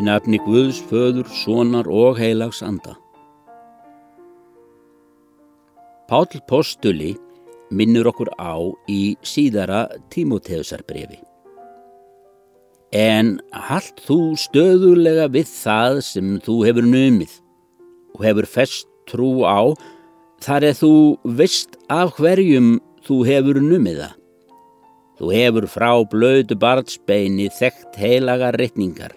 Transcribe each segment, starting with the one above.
Í nafni Guðs, föður, sonar og heilags anda. Pál Postuli minnur okkur á í síðara Tímoteusarbrefi. En hald þú stöðulega við það sem þú hefur numið og hefur fest trú á þar er þú veist af hverjum þú hefur numið það. Þú hefur frá blödu barnsbeini þekkt heilaga reikningar.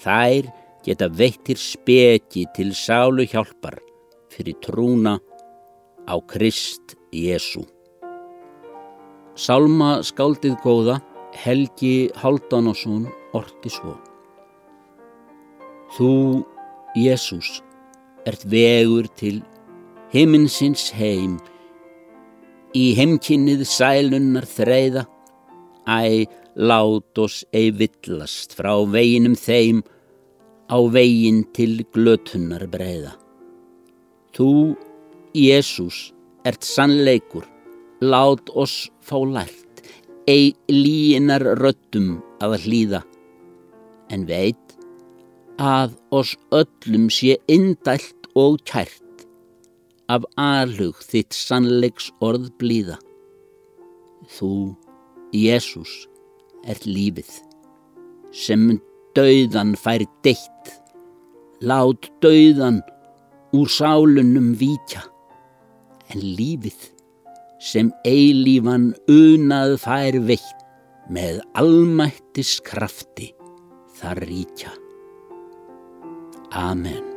Þær geta veittir speki til sálu hjálpar fyrir trúna á Krist Jésu. Salma skáldið góða Helgi Haldanásson orti svo. Þú, Jésús, ert vegur til himinsins heim, í heimkinnið sælunnar þreyða, æ, lát oss ei villast frá veginum þeim á vegin til glötunar breyða. Þú, Jésús, ert sannleikur, lát oss fá lært, ei líinar röttum að hlýða, en veit að oss öllum sé indælt og kært af alhug þitt sannleiks orð blíða. Þú, Jésús, ert lífið, sem dauðan fær deitt, lát dauðan úr sálunum víkja, en lífið sem eilífan unað fær veitt með almættis krafti þar ríkja. Amen.